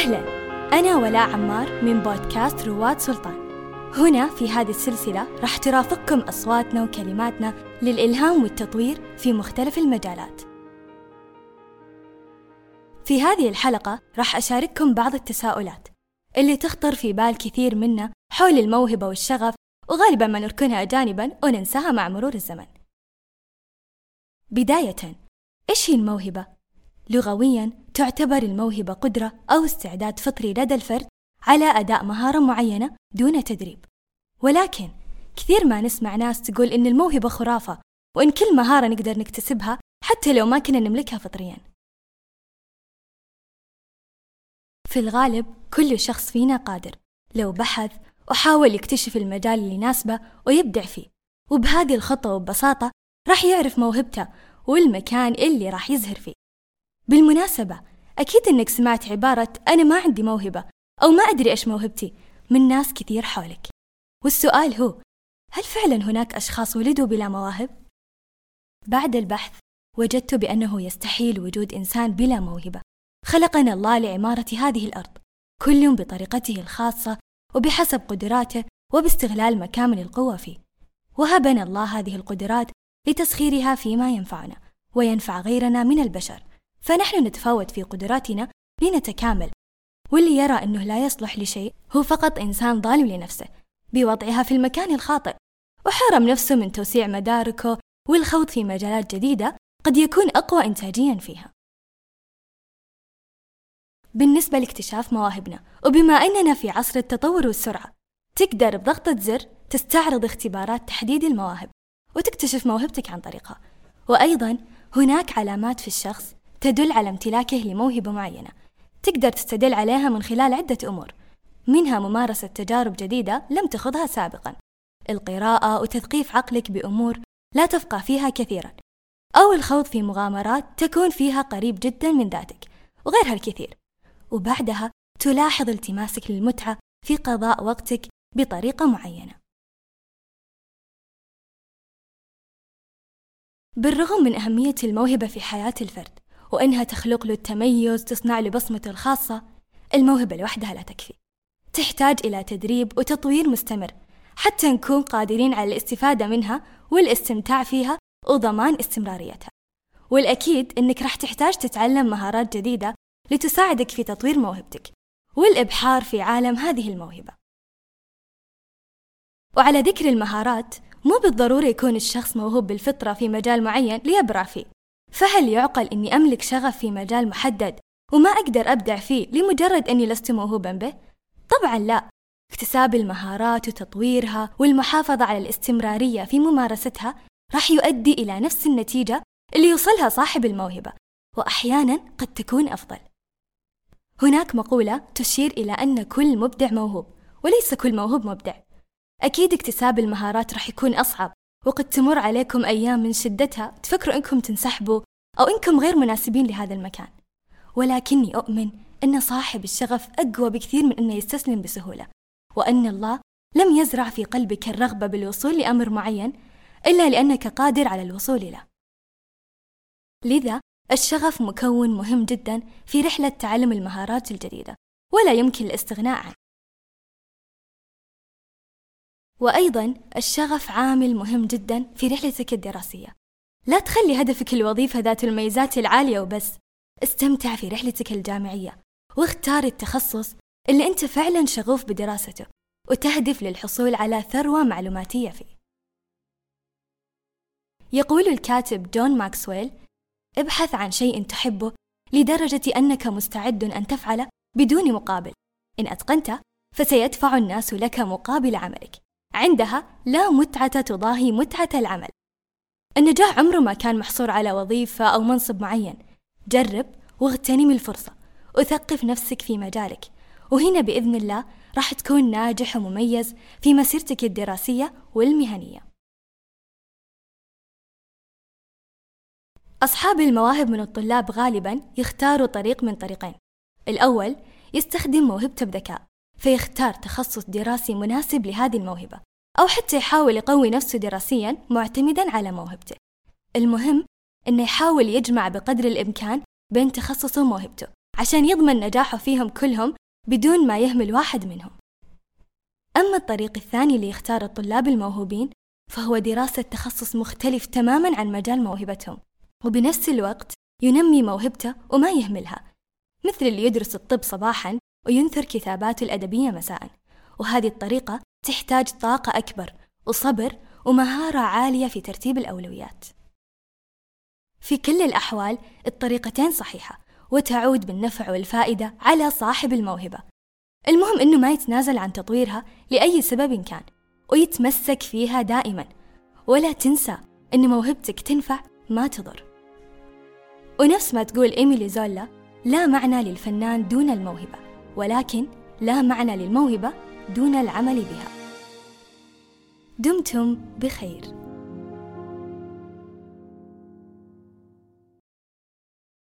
أهلا. أنا ولاء عمار من بودكاست رواد سلطان. هنا في هذه السلسلة راح ترافقكم أصواتنا وكلماتنا للإلهام والتطوير في مختلف المجالات. في هذه الحلقة راح أشارككم بعض التساؤلات اللي تخطر في بال كثير منا حول الموهبة والشغف وغالبا ما نركنها جانبا وننساها مع مرور الزمن. بداية إيش هي الموهبة؟ لغويا تعتبر الموهبة قدرة أو استعداد فطري لدى الفرد على أداء مهارة معينة دون تدريب. ولكن كثير ما نسمع ناس تقول إن الموهبة خرافة وإن كل مهارة نقدر نكتسبها حتى لو ما كنا نملكها فطريا. في الغالب كل شخص فينا قادر. لو بحث وحاول يكتشف المجال اللي يناسبه ويبدع فيه وبهذه الخطوة وببساطة راح يعرف موهبته والمكان اللي راح يزهر فيه. بالمناسبة أكيد إنك سمعت عبارة أنا ما عندي موهبة أو ما أدري إيش موهبتي من ناس كثير حولك. والسؤال هو هل فعلا هناك أشخاص ولدوا بلا مواهب؟ بعد البحث وجدت بأنه يستحيل وجود إنسان بلا موهبة. خلقنا الله لعمارة هذه الأرض كل بطريقته الخاصة وبحسب قدراته وباستغلال مكامن القوة فيه. وهبنا الله هذه القدرات لتسخيرها فيما ينفعنا وينفع غيرنا من البشر. فنحن نتفاوت في قدراتنا لنتكامل. واللي يرى أنه لا يصلح لشيء هو فقط إنسان ظالم لنفسه بوضعها في المكان الخاطئ. وحرم نفسه من توسيع مداركه والخوض في مجالات جديدة قد يكون أقوى إنتاجيا فيها. بالنسبة لاكتشاف مواهبنا وبما أننا في عصر التطور والسرعة تقدر بضغطة زر تستعرض اختبارات تحديد المواهب وتكتشف موهبتك عن طريقها. وأيضا هناك علامات في الشخص تدل على امتلاكه لموهبة معينة. تقدر تستدل عليها من خلال عدة أمور. منها ممارسة تجارب جديدة لم تخضها سابقا. القراءة وتثقيف عقلك بأمور لا تفقه فيها كثيرا. أو الخوض في مغامرات تكون فيها قريب جدا من ذاتك وغيرها الكثير. وبعدها تلاحظ التماسك للمتعة في قضاء وقتك بطريقة معينة. بالرغم من أهمية الموهبة في حياة الفرد وإنها تخلق له التميز تصنع له بصمته الخاصة. الموهبة لوحدها لا تكفي. تحتاج إلى تدريب وتطوير مستمر حتى نكون قادرين على الاستفادة منها والاستمتاع فيها وضمان استمراريتها. والأكيد إنك راح تحتاج تتعلم مهارات جديدة لتساعدك في تطوير موهبتك والإبحار في عالم هذه الموهبة. وعلى ذكر المهارات مو بالضرورة يكون الشخص موهوب بالفطرة في مجال معين ليبرع فيه. فهل يعقل أني أملك شغف في مجال محدد وما أقدر أبدع فيه لمجرد أني لست موهوبا به؟ طبعا لا. اكتساب المهارات وتطويرها والمحافظة على الاستمرارية في ممارستها راح يؤدي إلى نفس النتيجة اللي يوصلها صاحب الموهبة وأحيانا قد تكون أفضل. هناك مقولة تشير إلى أن كل مبدع موهوب وليس كل موهوب مبدع. أكيد اكتساب المهارات راح يكون أصعب وقد تمر عليكم أيام من شدتها تفكروا إنكم تنسحبوا أو إنكم غير مناسبين لهذا المكان. ولكني أؤمن أن صاحب الشغف أقوى بكثير من أنه يستسلم بسهولة وأن الله لم يزرع في قلبك الرغبة بالوصول لأمر معين إلا لأنك قادر على الوصول له. لذا الشغف مكون مهم جدا في رحلة تعلم المهارات الجديدة ولا يمكن الاستغناء عنه. وأيضا الشغف عامل مهم جدا في رحلتك الدراسية. لا تخلي هدفك الوظيفة ذات الميزات العالية وبس. استمتع في رحلتك الجامعية واختار التخصص اللي أنت فعلا شغوف بدراسته وتهدف للحصول على ثروة معلوماتية فيه. يقول الكاتب جون ماكسويل ابحث عن شيء تحبه لدرجة أنك مستعد أن تفعله بدون مقابل. إن أتقنته فسيدفع الناس لك مقابل عملك. عندها لا متعة تضاهي متعة العمل. النجاح عمره ما كان محصور على وظيفة أو منصب معين. جرب واغتنم الفرصة. وثقف نفسك في مجالك. وهنا بإذن الله راح تكون ناجح ومميز في مسيرتك الدراسية والمهنية. أصحاب المواهب من الطلاب غالبا يختاروا طريق من طريقين. الأول يستخدم موهبته بذكاء. فيختار تخصص دراسي مناسب لهذه الموهبة أو حتى يحاول يقوي نفسه دراسيا معتمدا على موهبته. المهم أنه يحاول يجمع بقدر الإمكان بين تخصصه وموهبته عشان يضمن نجاحه فيهم كلهم بدون ما يهمل واحد منهم. أما الطريق الثاني اللي يختار الطلاب الموهوبين فهو دراسة تخصص مختلف تماما عن مجال موهبتهم وبنفس الوقت ينمي موهبته وما يهملها مثل اللي يدرس الطب صباحا وينثر كتاباته الأدبية مساء. وهذه الطريقة تحتاج طاقة أكبر وصبر ومهارة عالية في ترتيب الأولويات. في كل الأحوال الطريقتين صحيحة وتعود بالنفع والفائدة على صاحب الموهبة. المهم إنه ما يتنازل عن تطويرها لأي سبب كان ويتمسك فيها دائما. ولا تنسى إن موهبتك تنفع ما تضر. ونفس ما تقول إيميلي زولا لا معنى للفنان دون الموهبة. ولكن لا معنى للموهبة دون العمل بها. دمتم بخير.